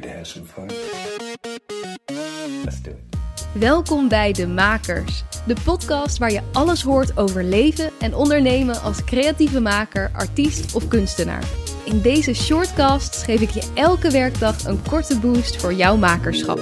Prepared to have some fun? Let's do it. Welkom bij De Makers, de podcast waar je alles hoort over leven en ondernemen als creatieve maker, artiest of kunstenaar. In deze shortcasts geef ik je elke werkdag een korte boost voor jouw makerschap.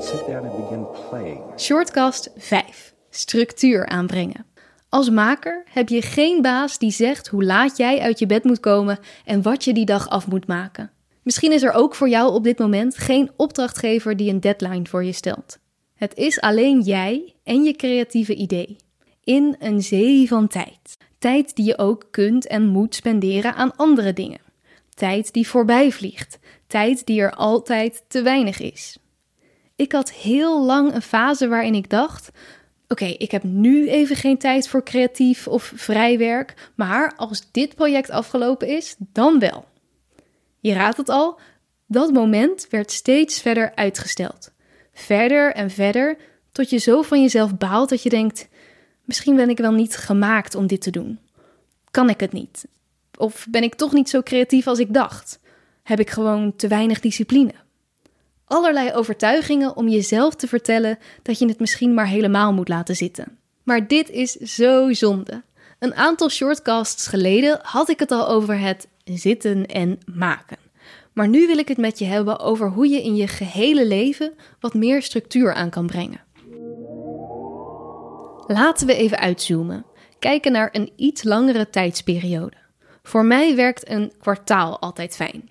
Sit down and begin playing. Shortcast 5. Structuur aanbrengen. Als maker heb je geen baas die zegt hoe laat jij uit je bed moet komen en wat je die dag af moet maken. Misschien is er ook voor jou op dit moment geen opdrachtgever die een deadline voor je stelt. Het is alleen jij en je creatieve idee. In een zee van tijd. Tijd die je ook kunt en moet spenderen aan andere dingen. Tijd die voorbij vliegt. Tijd die er altijd te weinig is. Ik had heel lang een fase waarin ik dacht: oké, ik heb nu even geen tijd voor creatief of vrij werk, maar als dit project afgelopen is, dan wel. Je raadt het al, dat moment werd steeds verder uitgesteld. Verder en verder, tot je zo van jezelf baalt dat je denkt: misschien ben ik wel niet gemaakt om dit te doen. Kan ik het niet? Of ben ik toch niet zo creatief als ik dacht? Heb ik gewoon te weinig discipline? Allerlei overtuigingen om jezelf te vertellen dat je het misschien maar helemaal moet laten zitten. Maar dit is zo zonde. Een aantal shortcasts geleden had ik het al over het zitten en maken. Maar nu wil ik het met je hebben over hoe je in je gehele leven wat meer structuur aan kan brengen. Laten we even uitzoomen. Kijken naar een iets langere tijdsperiode. Voor mij werkt een kwartaal altijd fijn.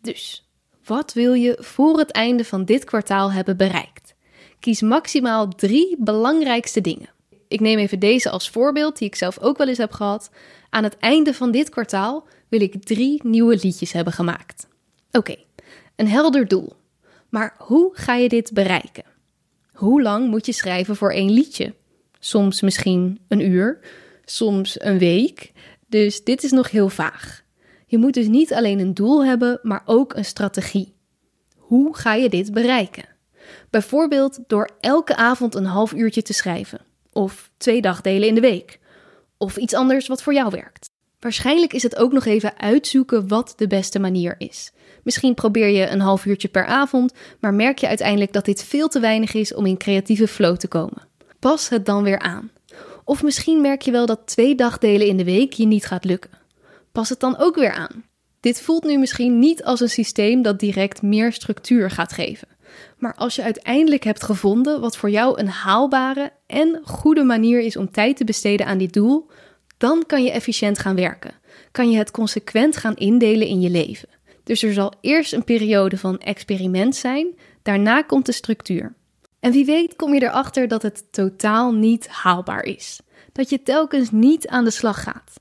Dus, wat wil je voor het einde van dit kwartaal hebben bereikt? Kies maximaal drie belangrijkste dingen. Ik neem even deze als voorbeeld, die ik zelf ook wel eens heb gehad. Aan het einde van dit kwartaal wil ik drie nieuwe liedjes hebben gemaakt. Oké, een helder doel. Maar hoe ga je dit bereiken? Hoe lang moet je schrijven voor één liedje? Soms misschien een uur, soms een week. Dus dit is nog heel vaag. Je moet dus niet alleen een doel hebben, maar ook een strategie. Hoe ga je dit bereiken? Bijvoorbeeld door elke avond een half uurtje te schrijven, of twee dagdelen in de week, of iets anders wat voor jou werkt. Waarschijnlijk is het ook nog even uitzoeken wat de beste manier is. Misschien probeer je een half uurtje per avond, maar merk je uiteindelijk dat dit veel te weinig is om in creatieve flow te komen. Pas het dan weer aan. Of misschien merk je wel dat twee dagdelen in de week je niet gaat lukken. Pas het dan ook weer aan. Dit voelt nu misschien niet als een systeem dat direct meer structuur gaat geven. Maar als je uiteindelijk hebt gevonden wat voor jou een haalbare en goede manier is om tijd te besteden aan dit doel, dan kan je efficiënt gaan werken. Kan je het consequent gaan indelen in je leven. Dus er zal eerst een periode van experiment zijn, daarna komt de structuur. En wie weet kom je erachter dat het totaal niet haalbaar is. Dat je telkens niet aan de slag gaat.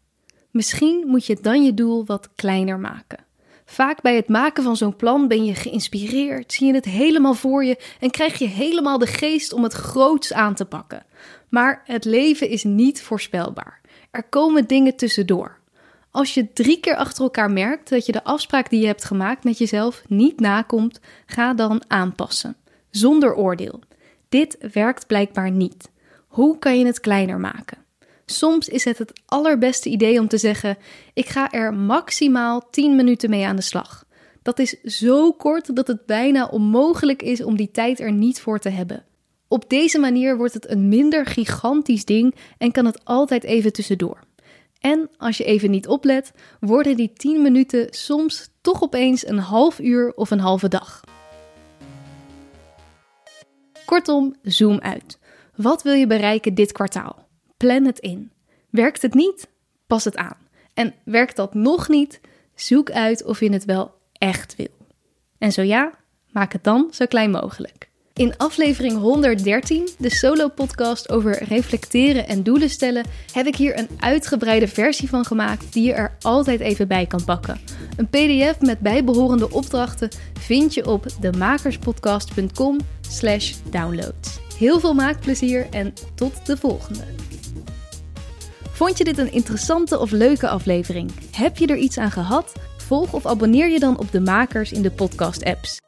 Misschien moet je dan je doel wat kleiner maken. Vaak bij het maken van zo'n plan ben je geïnspireerd, zie je het helemaal voor je en krijg je helemaal de geest om het groots aan te pakken. Maar het leven is niet voorspelbaar. Er komen dingen tussendoor. Als je drie keer achter elkaar merkt dat je de afspraak die je hebt gemaakt met jezelf niet nakomt, ga dan aanpassen. Zonder oordeel. Dit werkt blijkbaar niet. Hoe kan je het kleiner maken? Soms is het het allerbeste idee om te zeggen: ik ga er maximaal 10 minuten mee aan de slag. Dat is zo kort dat het bijna onmogelijk is om die tijd er niet voor te hebben. Op deze manier wordt het een minder gigantisch ding en kan het altijd even tussendoor. En als je even niet oplet, worden die 10 minuten soms toch opeens een half uur of een halve dag. Kortom, zoom uit. Wat wil je bereiken dit kwartaal? Plan het in. Werkt het niet? Pas het aan. En werkt dat nog niet? Zoek uit of je het wel echt wil. En zo ja, maak het dan zo klein mogelijk. In aflevering 113, de solo-podcast over reflecteren en doelen stellen, heb ik hier een uitgebreide versie van gemaakt die je er altijd even bij kan pakken. Een PDF met bijbehorende opdrachten vind je op demakerspodcast.com/slash downloads. Heel veel maakplezier en tot de volgende. Vond je dit een interessante of leuke aflevering? Heb je er iets aan gehad? Volg of abonneer je dan op de makers in de podcast-apps.